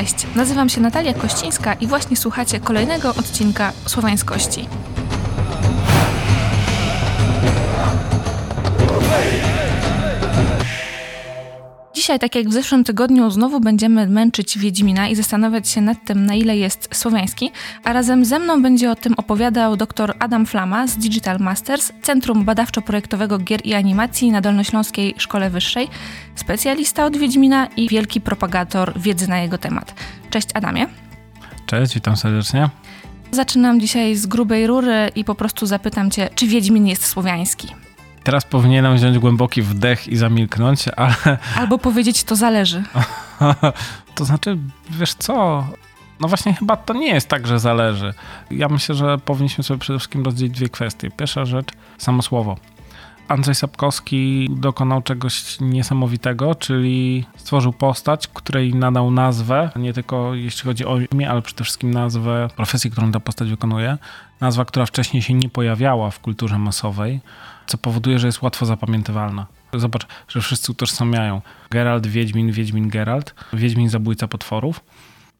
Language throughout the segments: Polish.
Cześć, nazywam się Natalia Kościńska i właśnie słuchacie kolejnego odcinka Słowańskości. Dzisiaj, tak jak w zeszłym tygodniu, znowu będziemy męczyć Wiedźmina i zastanawiać się nad tym, na ile jest słowiański, a razem ze mną będzie o tym opowiadał dr Adam Flama z Digital Masters, Centrum Badawczo-Projektowego Gier i Animacji na Dolnośląskiej Szkole Wyższej, specjalista od Wiedźmina i wielki propagator wiedzy na jego temat. Cześć Adamie. Cześć, witam serdecznie. Zaczynam dzisiaj z grubej rury i po prostu zapytam cię, czy Wiedźmin jest słowiański? Teraz powinienem wziąć głęboki wdech i zamilknąć, ale. Albo powiedzieć, to zależy. to znaczy, wiesz co? No właśnie, chyba to nie jest tak, że zależy. Ja myślę, że powinniśmy sobie przede wszystkim rozdzielić dwie kwestie. Pierwsza rzecz, samo słowo. Andrzej Sapkowski dokonał czegoś niesamowitego, czyli stworzył postać, której nadał nazwę, nie tylko jeśli chodzi o imię, ale przede wszystkim nazwę profesji, którą ta postać wykonuje. Nazwa, która wcześniej się nie pojawiała w kulturze masowej co powoduje, że jest łatwo zapamiętywalna. Zobacz, że wszyscy utożsamiają Geralt, Wiedźmin, Wiedźmin, Geralt, Wiedźmin, zabójca potworów,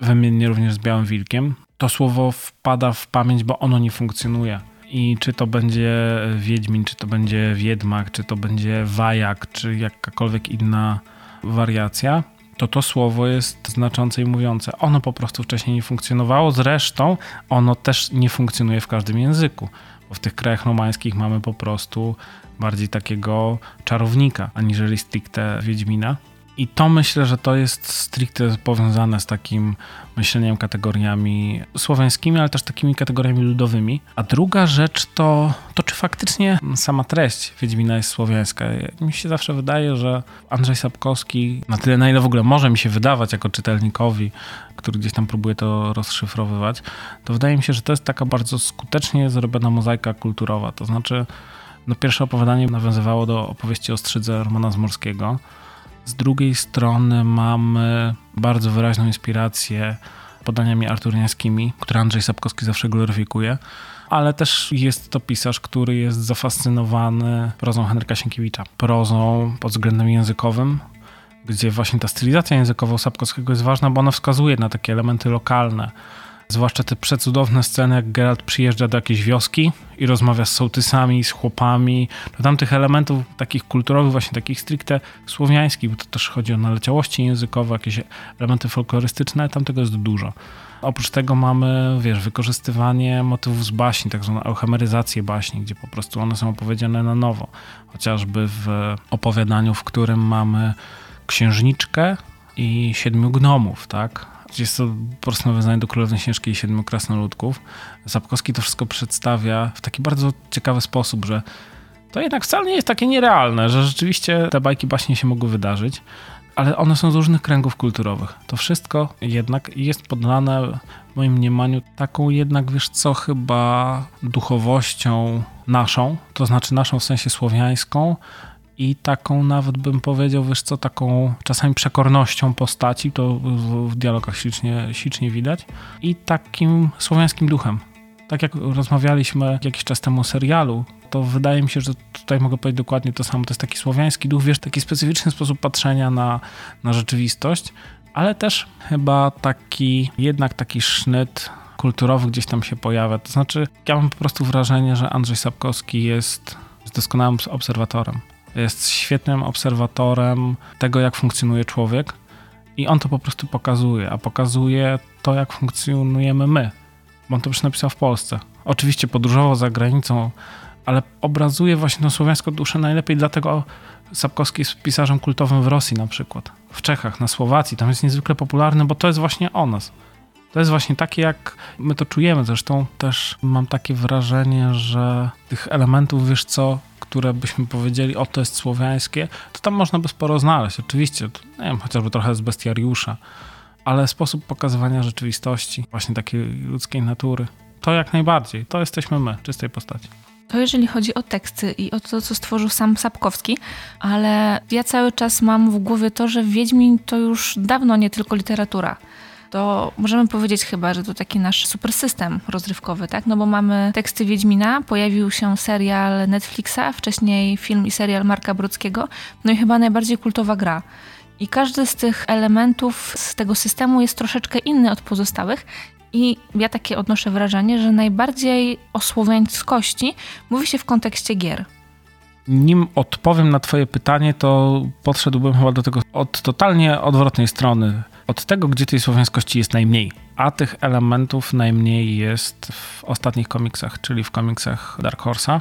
wymiennie również z Białym Wilkiem. To słowo wpada w pamięć, bo ono nie funkcjonuje. I czy to będzie Wiedźmin, czy to będzie Wiedmak, czy to będzie Wajak, czy jakakolwiek inna wariacja, to to słowo jest znaczące i mówiące. Ono po prostu wcześniej nie funkcjonowało, zresztą ono też nie funkcjonuje w każdym języku. W tych krajach romańskich mamy po prostu bardziej takiego czarownika, aniżeli stricte Wiedźmina. I to myślę, że to jest stricte powiązane z takim myśleniem kategoriami słowiańskimi, ale też takimi kategoriami ludowymi. A druga rzecz to, to czy faktycznie sama treść Wiedźmina jest słowiańska. Mi się zawsze wydaje, że Andrzej Sapkowski, na tyle na ile w ogóle może mi się wydawać jako czytelnikowi, który gdzieś tam próbuje to rozszyfrowywać, to wydaje mi się, że to jest taka bardzo skutecznie zrobiona mozaika kulturowa. To znaczy, no pierwsze opowiadanie nawiązywało do opowieści o Strzydze Romana Zmorskiego, z drugiej strony mamy bardzo wyraźną inspirację podaniami arturiańskimi, które Andrzej Sapkowski zawsze gloryfikuje, ale też jest to pisarz, który jest zafascynowany prozą Henryka Sienkiewicza, prozą pod względem językowym, gdzie właśnie ta stylizacja językowa Sapkowskiego jest ważna, bo ona wskazuje na takie elementy lokalne, Zwłaszcza te przecudowne sceny, jak Geralt przyjeżdża do jakiejś wioski i rozmawia z sołtysami, z chłopami. To tam tych elementów takich kulturowych, właśnie takich stricte słowiańskich, bo to też chodzi o naleciałości językowe, jakieś elementy folklorystyczne, tam tego jest dużo. Oprócz tego mamy, wiesz, wykorzystywanie motywów z baśni, tak zwaną euhemeryzację baśni, gdzie po prostu one są opowiedziane na nowo. Chociażby w opowiadaniu, w którym mamy księżniczkę i siedmiu gnomów, tak? Jest to po prostu nawiązanie do Królewnej Śnieżki i Siedmiu Krasnoludków. Sapkowski to wszystko przedstawia w taki bardzo ciekawy sposób, że to jednak wcale nie jest takie nierealne, że rzeczywiście te bajki baśnie się mogły wydarzyć, ale one są z różnych kręgów kulturowych. To wszystko jednak jest poddane w moim mniemaniu taką jednak, wiesz co, chyba duchowością naszą, to znaczy naszą w sensie słowiańską, i taką nawet bym powiedział, wiesz co, taką czasami przekornością postaci, to w dialogach ślicznie, ślicznie widać, i takim słowiańskim duchem. Tak jak rozmawialiśmy jakiś czas temu o serialu, to wydaje mi się, że tutaj mogę powiedzieć dokładnie to samo. To jest taki słowiański duch, wiesz, taki specyficzny sposób patrzenia na, na rzeczywistość, ale też chyba taki, jednak taki sznyt kulturowy gdzieś tam się pojawia. To znaczy, ja mam po prostu wrażenie, że Andrzej Sapkowski jest doskonałym obserwatorem. Jest świetnym obserwatorem tego, jak funkcjonuje człowiek i on to po prostu pokazuje, a pokazuje to, jak funkcjonujemy my. Bo on to już napisał w Polsce. Oczywiście podróżował za granicą, ale obrazuje właśnie tą słowiańską duszę najlepiej, dlatego Sapkowski jest pisarzem kultowym w Rosji na przykład, w Czechach, na Słowacji. Tam jest niezwykle popularny, bo to jest właśnie o nas. To jest właśnie takie, jak my to czujemy. Zresztą też mam takie wrażenie, że tych elementów, wiesz co, które byśmy powiedzieli, o to jest słowiańskie, to tam można by sporo znaleźć. Oczywiście, nie wiem, chociażby trochę z bestiariusza, ale sposób pokazywania rzeczywistości, właśnie takiej ludzkiej natury, to jak najbardziej, to jesteśmy my, czystej postaci. To jeżeli chodzi o teksty i o to, co stworzył sam Sapkowski, ale ja cały czas mam w głowie to, że Wiedźmin to już dawno nie tylko literatura to możemy powiedzieć chyba, że to taki nasz super system rozrywkowy, tak? No bo mamy teksty Wiedźmina, pojawił się serial Netflixa, wcześniej film i serial Marka Brockiego, no i chyba najbardziej kultowa gra. I każdy z tych elementów z tego systemu jest troszeczkę inny od pozostałych. I ja takie odnoszę wrażenie, że najbardziej o słowiańskości mówi się w kontekście gier. Nim odpowiem na Twoje pytanie, to podszedłbym chyba do tego od totalnie odwrotnej strony. Od tego, gdzie tej słowiańskości jest najmniej, a tych elementów najmniej jest w ostatnich komiksach, czyli w komiksach Dark Horse'a.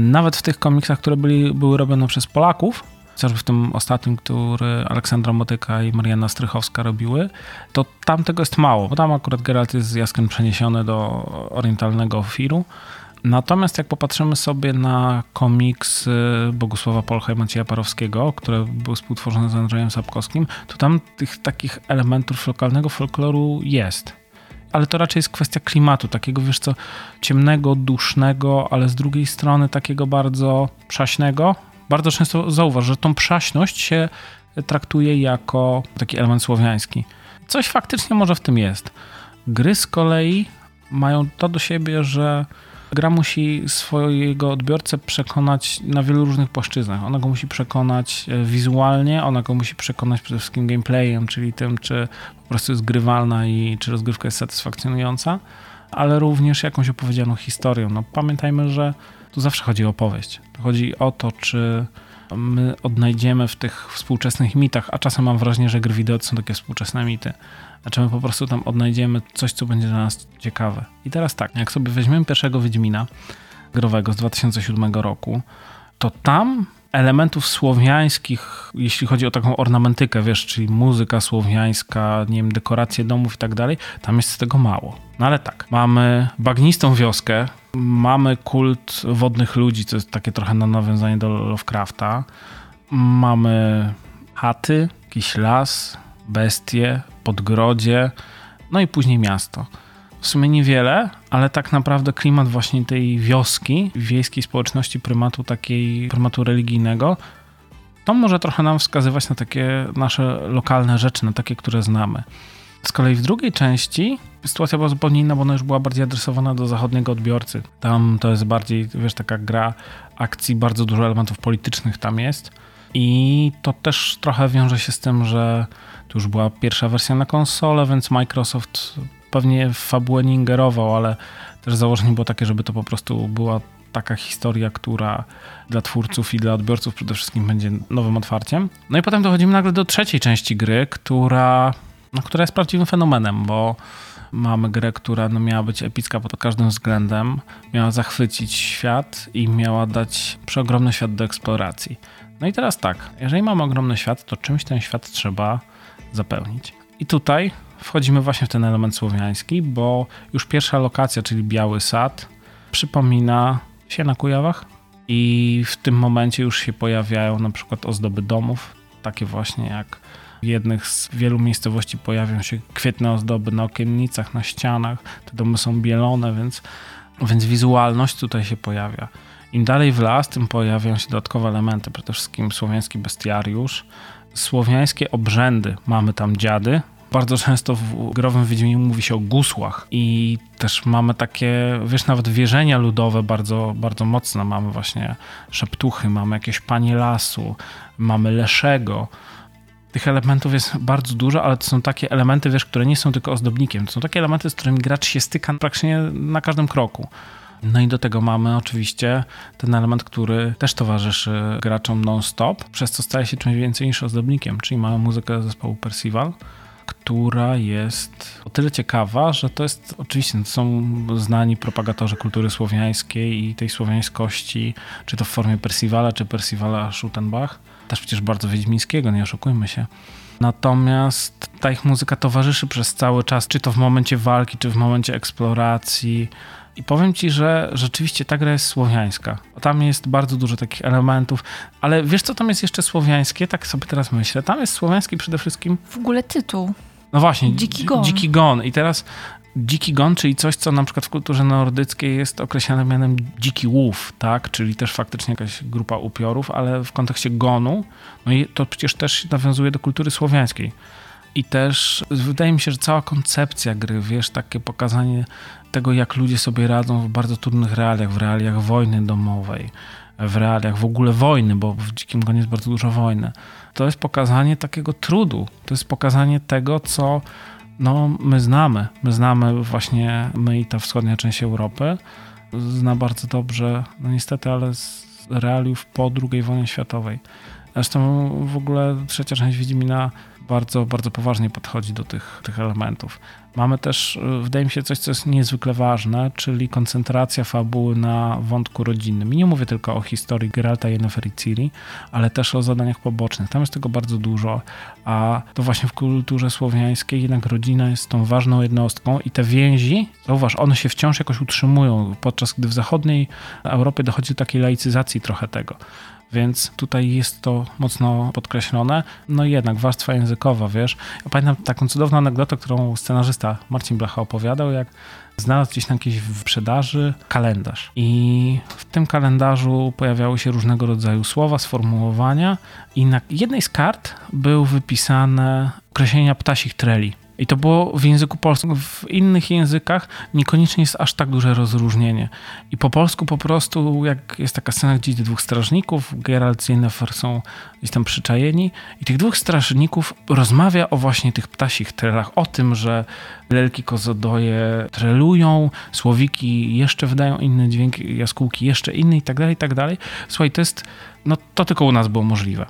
Nawet w tych komiksach, które byli, były robione przez Polaków, chociażby w tym ostatnim, który Aleksandra Motyka i Mariana Strychowska robiły, to tam tego jest mało, bo tam akurat Geralt jest z jaskrem przeniesiony do orientalnego Firu. Natomiast jak popatrzymy sobie na komiks Bogusława Polcha i Macieja Parowskiego, które były współtworzone z Andrzejem Sapkowskim, to tam tych takich elementów lokalnego folkloru jest. Ale to raczej jest kwestia klimatu, takiego wiesz co, ciemnego, dusznego, ale z drugiej strony takiego bardzo przaśnego, bardzo często zauważ, że tą przaśność się traktuje jako taki element słowiański. Coś faktycznie może w tym jest. Gry z kolei mają to do siebie, że gra musi swojego odbiorcę przekonać na wielu różnych płaszczyznach. Ona go musi przekonać e, wizualnie, ona go musi przekonać przede wszystkim gameplayem, czyli tym, czy po prostu jest grywalna i czy rozgrywka jest satysfakcjonująca, ale również jakąś opowiedzianą historią. No, pamiętajmy, że tu zawsze chodzi o opowieść. Chodzi o to, czy my odnajdziemy w tych współczesnych mitach, a czasem mam wrażenie, że gry są takie współczesne mity, a czy my po prostu tam odnajdziemy coś, co będzie dla nas ciekawe. I teraz tak, jak sobie weźmiemy pierwszego Wiedźmina growego z 2007 roku, to tam elementów słowiańskich, jeśli chodzi o taką ornamentykę, wiesz, czyli muzyka słowiańska, nie wiem, dekoracje domów i tak dalej, tam jest tego mało. No ale tak, mamy bagnistą wioskę, mamy kult wodnych ludzi, co jest takie trochę na nawiązanie do Lovecrafta. Mamy chaty, jakiś las, bestie, podgrodzie, no i później miasto. W sumie niewiele, ale tak naprawdę klimat właśnie tej wioski, wiejskiej społeczności prymatu takiej, prymatu religijnego, to może trochę nam wskazywać na takie nasze lokalne rzeczy, na takie, które znamy. Z kolei w drugiej części sytuacja była zupełnie inna, bo ona już była bardziej adresowana do zachodniego odbiorcy. Tam to jest bardziej, wiesz, taka gra akcji, bardzo dużo elementów politycznych tam jest. I to też trochę wiąże się z tym, że to już była pierwsza wersja na konsolę, więc Microsoft pewnie w fabułę nie ingerował, ale też założenie było takie, żeby to po prostu była taka historia, która dla twórców i dla odbiorców przede wszystkim będzie nowym otwarciem. No i potem dochodzimy nagle do trzeciej części gry, która, no, która jest prawdziwym fenomenem, bo mamy grę, która no, miała być epicka pod każdym względem, miała zachwycić świat i miała dać przeogromny świat do eksploracji. No i teraz tak, jeżeli mamy ogromny świat, to czymś ten świat trzeba zapełnić. I tutaj wchodzimy właśnie w ten element słowiański, bo już pierwsza lokacja, czyli Biały Sad, przypomina się na Kujawach i w tym momencie już się pojawiają na przykład ozdoby domów, takie właśnie jak w jednych z wielu miejscowości pojawią się kwietne ozdoby na okiennicach, na ścianach, te domy są bielone, więc, więc wizualność tutaj się pojawia. Im dalej w las, tym pojawiają się dodatkowe elementy, przede wszystkim słowiański bestiariusz, słowiańskie obrzędy. Mamy tam dziady, bardzo często w growym Wiedźminie mówi się o gusłach i też mamy takie, wiesz, nawet wierzenia ludowe bardzo, bardzo mocne. Mamy właśnie szeptuchy, mamy jakieś panie lasu, mamy leszego. Tych elementów jest bardzo dużo, ale to są takie elementy, wiesz, które nie są tylko ozdobnikiem. To są takie elementy, z którymi gracz się styka praktycznie na każdym kroku. No i do tego mamy oczywiście ten element, który też towarzyszy graczom non-stop, przez co staje się czymś więcej niż ozdobnikiem, czyli mamy muzykę zespołu Percival, która jest o tyle ciekawa, że to jest oczywiście to są znani propagatorzy kultury słowiańskiej i tej słowiańskości, czy to w formie Percivala, czy Percivala Schuttenbach, też przecież bardzo wiedźmińskiego, nie oszukujmy się. Natomiast ta ich muzyka towarzyszy przez cały czas, czy to w momencie walki, czy w momencie eksploracji, i powiem ci, że rzeczywiście ta gra jest słowiańska. Tam jest bardzo dużo takich elementów, ale wiesz co tam jest jeszcze słowiańskie? Tak sobie teraz myślę. Tam jest słowiański przede wszystkim. W ogóle tytuł. No właśnie. Dziki gon. Dziki gon. I teraz dziki gon, czyli coś, co na przykład w kulturze nordyckiej jest określane mianem dziki łów, tak? Czyli też faktycznie jakaś grupa upiorów, ale w kontekście gonu, no i to przecież też nawiązuje do kultury słowiańskiej. I też wydaje mi się, że cała koncepcja gry, wiesz, takie pokazanie tego, jak ludzie sobie radzą w bardzo trudnych realiach, w realiach wojny domowej, w realiach w ogóle wojny, bo w Dzikim Gonie jest bardzo dużo wojny. To jest pokazanie takiego trudu, to jest pokazanie tego, co no, my znamy. My znamy właśnie, my i ta wschodnia część Europy, zna bardzo dobrze, no niestety, ale z realiów po II wojnie światowej. Zresztą w ogóle trzecia część Wiedźmina bardzo, bardzo poważnie podchodzi do tych, tych elementów. Mamy też, y, wydaje mi się, coś, co jest niezwykle ważne, czyli koncentracja fabuły na wątku rodzinnym. I nie mówię tylko o historii Geralta, Yennefer i Ciri, ale też o zadaniach pobocznych. Tam jest tego bardzo dużo, a to właśnie w kulturze słowiańskiej jednak rodzina jest tą ważną jednostką i te więzi, zauważ, one się wciąż jakoś utrzymują, podczas gdy w zachodniej Europie dochodzi do takiej laicyzacji trochę tego więc tutaj jest to mocno podkreślone. No i jednak warstwa językowa, wiesz. Ja pamiętam taką cudowną anegdotę, którą scenarzysta Marcin Blacha opowiadał, jak znalazł gdzieś na jakiejś sprzedaży kalendarz. I w tym kalendarzu pojawiały się różnego rodzaju słowa, sformułowania i na jednej z kart był wypisane określenia ptasich treli. I to było w języku polskim. W innych językach niekoniecznie jest aż tak duże rozróżnienie. I po polsku po prostu, jak jest taka scena, gdzie dwóch strażników, Geralt i Yennefer są gdzieś tam przyczajeni i tych dwóch strażników rozmawia o właśnie tych ptasich trelach, o tym, że lelki kozodoje trelują, słowiki jeszcze wydają inny dźwięk, jaskółki jeszcze inny i tak dalej, i tak dalej. Słuchaj, to jest, no to tylko u nas było możliwe.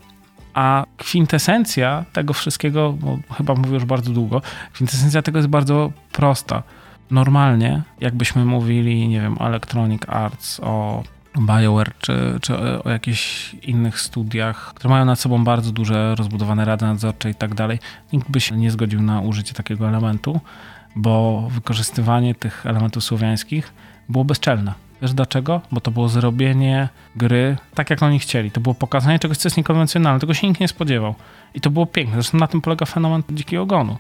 A kwintesencja tego wszystkiego, chyba mówię już bardzo długo, kwintesencja tego jest bardzo prosta. Normalnie, jakbyśmy mówili, nie wiem, Electronic Arts, o BioWare czy, czy o jakichś innych studiach, które mają nad sobą bardzo duże rozbudowane rady nadzorcze i tak dalej, nikt by się nie zgodził na użycie takiego elementu, bo wykorzystywanie tych elementów słowiańskich było bezczelne Wiesz dlaczego? Bo to było zrobienie gry tak, jak oni chcieli. To było pokazanie czegoś, co jest niekonwencjonalne. Tego się nikt nie spodziewał. I to było piękne. Zresztą na tym polega fenomen Dzikiego Ogonu.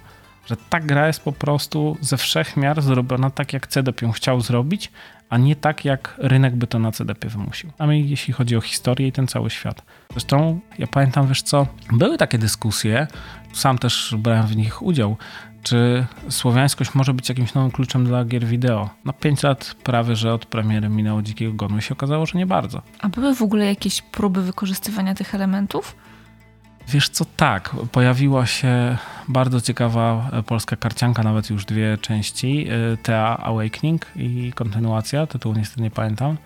Że ta gra jest po prostu ze wszechmiar zrobiona tak, jak CDP ją chciał zrobić, a nie tak, jak rynek by to na CDP wymusił. My, jeśli chodzi o historię i ten cały świat. Zresztą ja pamiętam, wiesz co, były takie dyskusje, sam też brałem w nich udział, czy słowiańskość może być jakimś nowym kluczem dla gier wideo? No 5 lat prawie, że od premiery minęło Dzikiego Gonu i się okazało, że nie bardzo. A były w ogóle jakieś próby wykorzystywania tych elementów? Wiesz co, tak. Pojawiła się bardzo ciekawa e, polska karcianka, nawet już dwie części, e, Tea Awakening i kontynuacja, tytułu niestety nie pamiętam.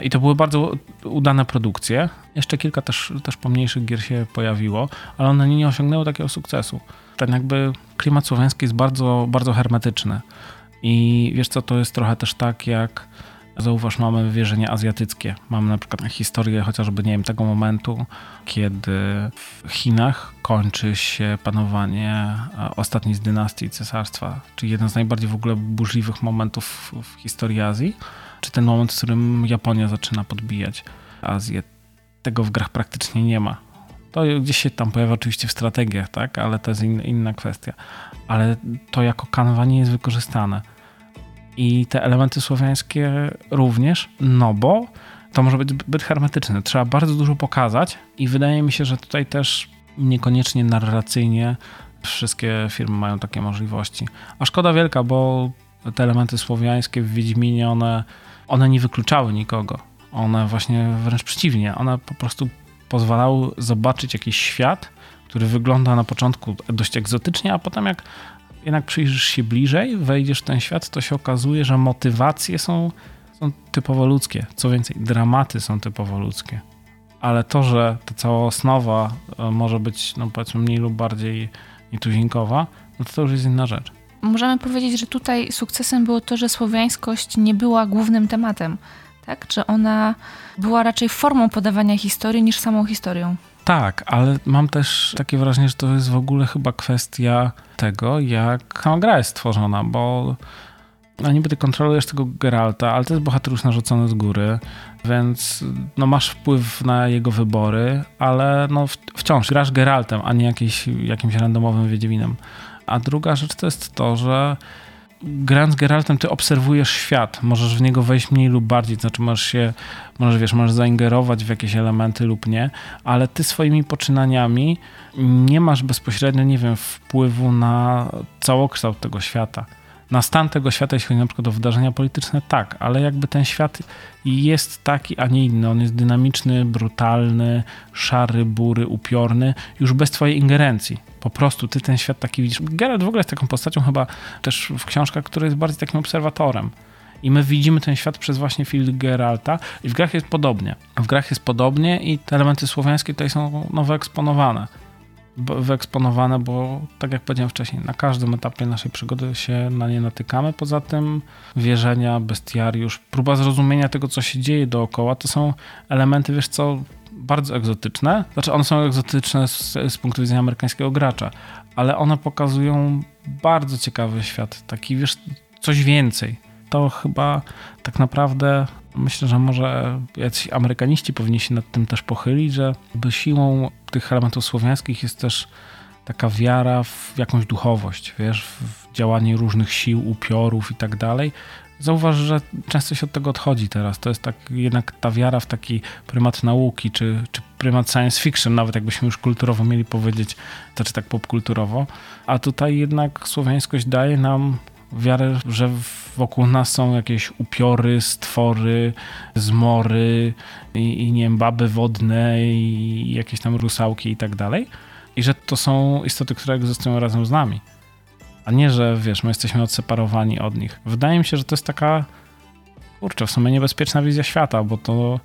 I to były bardzo udane produkcje. Jeszcze kilka też, też pomniejszych gier się pojawiło, ale one nie osiągnęły takiego sukcesu. Ten jakby klimat słowiański jest bardzo, bardzo hermetyczny. I wiesz co, to jest trochę też tak jak Zauważ, mamy wierzenia azjatyckie. Mamy na przykład historię chociażby, nie wiem, tego momentu, kiedy w Chinach kończy się panowanie e, ostatniej z dynastii cesarstwa, czyli jeden z najbardziej w ogóle burzliwych momentów w historii Azji, czy ten moment, w którym Japonia zaczyna podbijać Azję. Tego w grach praktycznie nie ma. To gdzieś się tam pojawia oczywiście w strategiach, tak, ale to jest in, inna kwestia. Ale to jako kanwa nie jest wykorzystane. I te elementy słowiańskie również, no bo to może być zbyt hermetyczne. Trzeba bardzo dużo pokazać i wydaje mi się, że tutaj też niekoniecznie narracyjnie wszystkie firmy mają takie możliwości. A szkoda wielka, bo te elementy słowiańskie w Wiedźminie, one, one nie wykluczały nikogo. One właśnie wręcz przeciwnie, one po prostu pozwalały zobaczyć jakiś świat, który wygląda na początku dość egzotycznie, a potem jak jednak przyjrzysz się bliżej, wejdziesz w ten świat, to się okazuje, że motywacje są, są typowo ludzkie. Co więcej, dramaty są typowo ludzkie. Ale to, że ta cała osnowa e, może być, no powiedzmy, mniej lub bardziej nietuzinkowa, no to to już jest inna rzecz. Możemy powiedzieć, że tutaj sukcesem było to, że słowiańskość nie była głównym tematem, tak? Że ona była raczej formą podawania historii niż samą historią. Tak, ale mam też takie wrażenie, że to jest w ogóle chyba kwestia tego, jak sama gra jest stworzona, bo no niby ty kontrolujesz tego Geralta, ale to jest bohater już narzucony z góry, więc no masz wpływ na jego wybory, ale no wciąż grasz Geraltem, a nie jakiś, jakimś randomowym Wiedźminem. A druga rzecz to jest to, że grając Geraltem, ty obserwujesz świat. Możesz w niego wejść mniej lub bardziej, to znaczy możesz się, możesz, wiesz, możesz zaingerować w jakieś elementy lub nie, ale ty swoimi poczynaniami nie masz bezpośrednio, nie wiem, wpływu na całokształt tego świata. Na stan tego świata, jeśli chodzi na przykład o wydarzenia polityczne, tak, ale jakby ten świat jest taki, a nie inny. On jest dynamiczny, brutalny, szary, bury, upiorny, już bez twojej ingerencji. Po prostu ty ten świat taki widzisz. Geralt w ogóle jest taką postacią chyba też w książkach, który jest bardziej takim obserwatorem. I my widzimy ten świat przez właśnie film Geralta i w grach jest podobnie. W grach jest podobnie i te elementy słowiańskie tutaj są nowo eksponowane wyeksponowane, bo tak jak powiedziałem wcześniej, na każdym etapie naszej przygody się na nie natykamy. Poza tym wierzenia, bestiariusz, próba zrozumienia tego, co się dzieje dookoła, to są elementy, wiesz co, bardzo egzotyczne. Znaczy one są egzotyczne z, z punktu widzenia amerykańskiego gracza, ale one pokazują bardzo ciekawy świat, taki wiesz, coś więcej. To chyba tak naprawdę myślę, że może jacyś amerykaniści powinni się nad tym też pochylić, że siłą tych elementów słowiańskich jest też taka wiara w jakąś duchowość, wiesz, w działanie różnych sił, upiorów i tak dalej. Zauważ, że często się od tego odchodzi teraz. To jest tak jednak ta wiara w taki prymat nauki, czy, czy prymat science fiction, nawet jakbyśmy już kulturowo mieli powiedzieć, to czy tak popkulturowo. A tutaj jednak słowiańskość daje nam wiarę, że wokół nas są jakieś upiory, stwory, zmory i, i nie wiem, baby wodne i jakieś tam rusałki i tak dalej. I że to są istoty, które egzystują razem z nami. A nie, że wiesz, my jesteśmy odseparowani od nich. Wydaje mi się, że to jest taka, kurczę, w sumie niebezpieczna wizja świata, bo to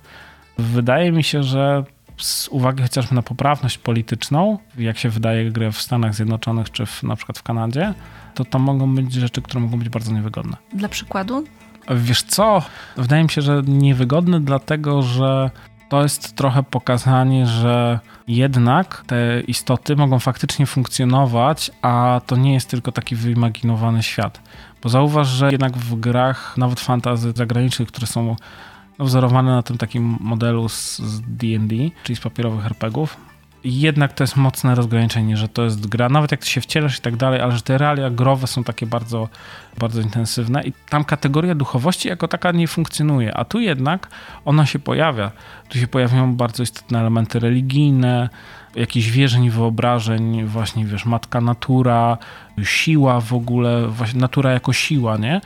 wydaje mi się, że z uwagi chociażby na poprawność polityczną, jak się wydaje grę w Stanach Zjednoczonych czy w, na przykład w Kanadzie, to to mogą być rzeczy, które mogą być bardzo niewygodne. Dla przykładu? Wiesz co? Wydaje mi się, że niewygodne dlatego, że to jest trochę pokazanie, że jednak te istoty mogą faktycznie funkcjonować, a to nie jest tylko taki wyimaginowany świat. Bo zauważ, że jednak w grach, nawet fantazy zagranicznych, które są wzorowane na tym takim modelu z D&D, czyli z papierowych RPGów, jednak to jest mocne rozgraniczenie, że to jest gra, nawet jak ty się wcielasz i tak dalej, ale że te realia growe są takie bardzo, bardzo intensywne i tam kategoria duchowości jako taka nie funkcjonuje, a tu jednak ona się pojawia. Tu się pojawiają bardzo istotne elementy religijne, jakichś wierzeń, wyobrażeń, właśnie wiesz, matka natura, siła w ogóle, właśnie natura jako siła, nie?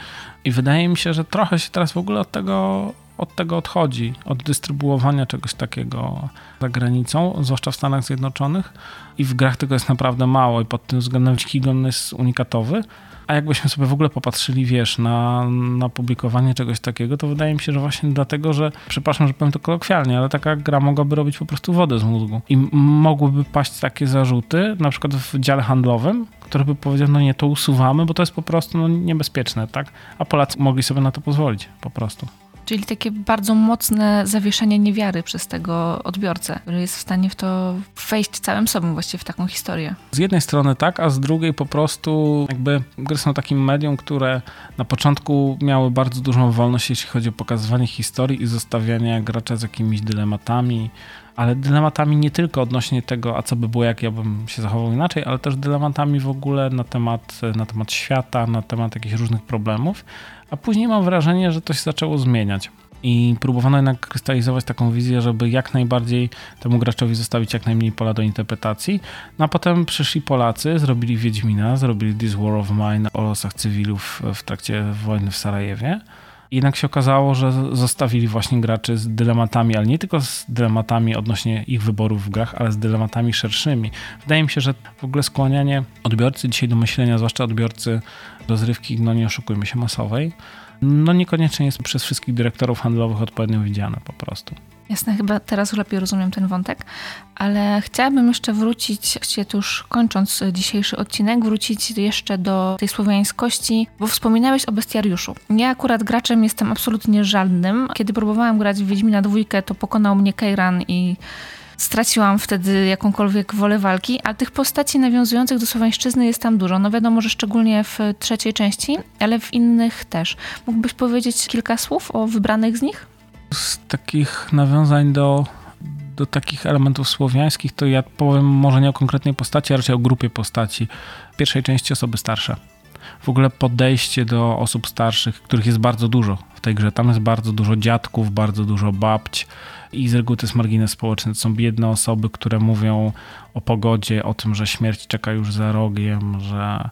I wydaje mi się, że trochę się teraz w ogóle od tego od tego odchodzi, od dystrybuowania czegoś takiego za granicą, zwłaszcza w Stanach Zjednoczonych. I w grach tego jest naprawdę mało i pod tym względem Kigon jest unikatowy. A jakbyśmy sobie w ogóle popatrzyli, wiesz, na, na publikowanie czegoś takiego, to wydaje mi się, że właśnie dlatego, że, przepraszam, że powiem to kolokwialnie, ale taka gra mogłaby robić po prostu wodę z mózgu. I mogłyby paść takie zarzuty, na przykład w dziale handlowym, który by powiedział, no nie, to usuwamy, bo to jest po prostu no, niebezpieczne, tak? A Polacy mogli sobie na to pozwolić, po prostu. Czyli takie bardzo mocne zawieszenie niewiary przez tego odbiorcę, który jest w stanie w to wejść całym sobą właściwie w taką historię. Z jednej strony tak, a z drugiej po prostu jakby gry są takim medium, które na początku miały bardzo dużą wolność, jeśli chodzi o pokazywanie historii i zostawianie gracza z jakimiś dylematami, ale dylematami nie tylko odnośnie tego, a co by było, jak ja bym się zachował inaczej, ale też dylematami w ogóle na temat, na temat świata, na temat jakichś różnych problemów. A później mam wrażenie, że to się zaczęło zmieniać. I próbowano jednak krystalizować taką wizję, żeby jak najbardziej temu graczowi zostawić jak najmniej pola do interpretacji. No a potem przyszli Polacy, zrobili Wiedźmina, zrobili This War of Mine o losach cywilów w trakcie wojny w Sarajewie. I jednak się okazało, że zostawili właśnie graczy z dylematami, ale nie tylko z dylematami odnośnie ich wyborów w grach, ale z dylematami szerszymi. Wydaje mi się, że w ogóle skłanianie odbiorcy dzisiaj do myślenia, zwłaszcza odbiorcy rozrywki, no nie oszukujmy się, masowej, no niekoniecznie jest przez wszystkich dyrektorów handlowych odpowiednio widziane po prostu. Jasne, chyba teraz lepiej rozumiem ten wątek, ale chciałabym jeszcze wrócić, się już kończąc dzisiejszy odcinek, wrócić jeszcze do tej słowiańskości, bo wspominałeś o bestiariuszu. Ja akurat graczem jestem absolutnie żadnym. Kiedy próbowałam grać w Wiedźmina dwójkę, to pokonał mnie Kejran i straciłam wtedy jakąkolwiek wolę walki, a tych postaci nawiązujących do słowiańszczyzny jest tam dużo. No wiadomo, że szczególnie w trzeciej części, ale w innych też. Mógłbyś powiedzieć kilka słów o wybranych z nich? Z takich nawiązań do, do takich elementów słowiańskich, to ja powiem może nie o konkretnej postaci, a raczej o grupie postaci. W pierwszej części osoby starsze. W ogóle podejście do osób starszych, których jest bardzo dużo w tej grze. Tam jest bardzo dużo dziadków, bardzo dużo babć i z reguły to jest margines społeczny. To są biedne osoby, które mówią o pogodzie, o tym, że śmierć czeka już za rogiem, że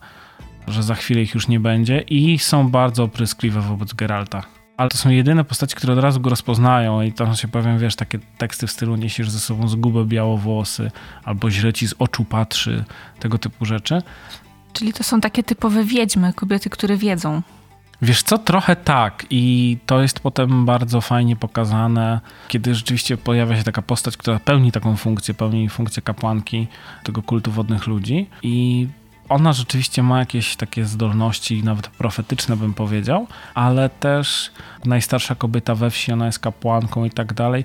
że za chwilę ich już nie będzie i są bardzo opryskliwe wobec Geralta. Ale to są jedyne postaci, które od razu go rozpoznają i tam się pojawiają, wiesz, takie teksty w stylu niesiesz ze sobą zgubę białowłosy albo źle ci z oczu patrzy, tego typu rzeczy. Czyli to są takie typowe wiedźmy, kobiety, które wiedzą. Wiesz co, trochę tak i to jest potem bardzo fajnie pokazane, kiedy rzeczywiście pojawia się taka postać, która pełni taką funkcję, pełni funkcję kapłanki tego kultu wodnych ludzi i ona rzeczywiście ma jakieś takie zdolności, nawet profetyczne bym powiedział, ale też najstarsza kobieta we wsi, ona jest kapłanką i tak dalej.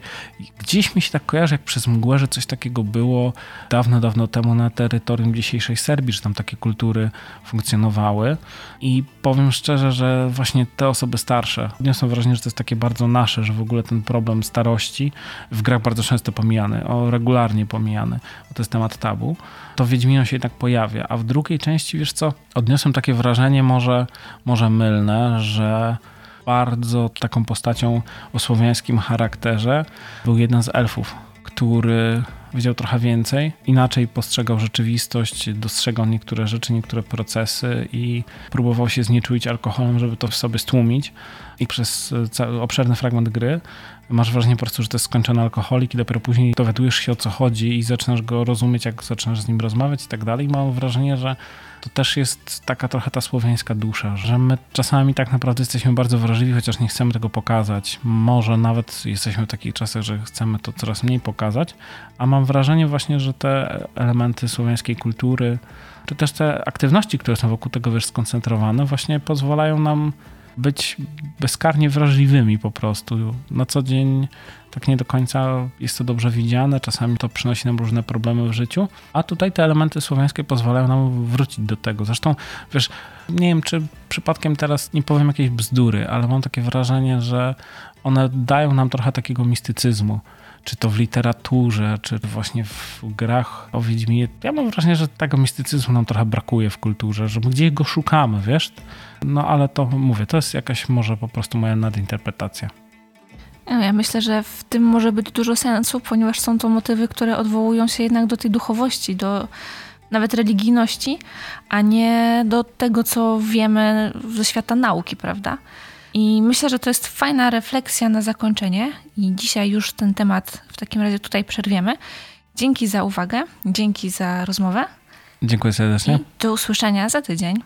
Gdzieś mi się tak kojarzy, jak przez mgłę, że coś takiego było dawno, dawno temu na terytorium dzisiejszej Serbii, że tam takie kultury funkcjonowały. I powiem szczerze, że właśnie te osoby starsze, odniosłem wrażenie, że to jest takie bardzo nasze, że w ogóle ten problem starości w grach bardzo często pomijany, o regularnie pomijany, bo to jest temat tabu, to Wiedźmino się jednak pojawia. A w drugiej części, wiesz co, odniosłem takie wrażenie, może, może mylne, że bardzo taką postacią o słowiańskim charakterze był jeden z elfów, który wiedział trochę więcej, inaczej postrzegał rzeczywistość, dostrzegał niektóre rzeczy, niektóre procesy i próbował się znieczulić alkoholem, żeby to w sobie stłumić. I przez cały obszerny fragment gry masz wrażenie po prostu, że to jest skończony alkoholik i dopiero później dowiadujesz się o co chodzi i zaczynasz go rozumieć, jak zaczynasz z nim rozmawiać i tak dalej. Mam wrażenie, że to też jest taka trochę ta słowiańska dusza, że my czasami tak naprawdę jesteśmy bardzo wrażliwi, chociaż nie chcemy tego pokazać. Może nawet jesteśmy w takich czasach, że chcemy to coraz mniej pokazać, a mam wrażenie właśnie, że te elementy słowiańskiej kultury, czy też te aktywności, które są wokół tego wiesz, skoncentrowane, właśnie pozwalają nam być bezkarnie wrażliwymi po prostu. Na co dzień tak nie do końca jest to dobrze widziane, czasami to przynosi nam różne problemy w życiu, a tutaj te elementy słowiańskie pozwalają nam wrócić do tego. Zresztą, wiesz, nie wiem, czy przypadkiem teraz nie powiem jakiejś bzdury, ale mam takie wrażenie, że one dają nam trochę takiego mistycyzmu czy to w literaturze, czy właśnie w grach o Wiedźminie. Ja mam wrażenie, że tego mistycyzmu nam trochę brakuje w kulturze, że my gdzieś go szukamy, wiesz? No ale to mówię, to jest jakaś może po prostu moja nadinterpretacja. No, ja myślę, że w tym może być dużo sensu, ponieważ są to motywy, które odwołują się jednak do tej duchowości, do nawet religijności, a nie do tego, co wiemy ze świata nauki, prawda? I myślę, że to jest fajna refleksja na zakończenie i dzisiaj już ten temat w takim razie tutaj przerwiemy. Dzięki za uwagę, dzięki za rozmowę. Dziękuję serdecznie. I do usłyszenia za tydzień.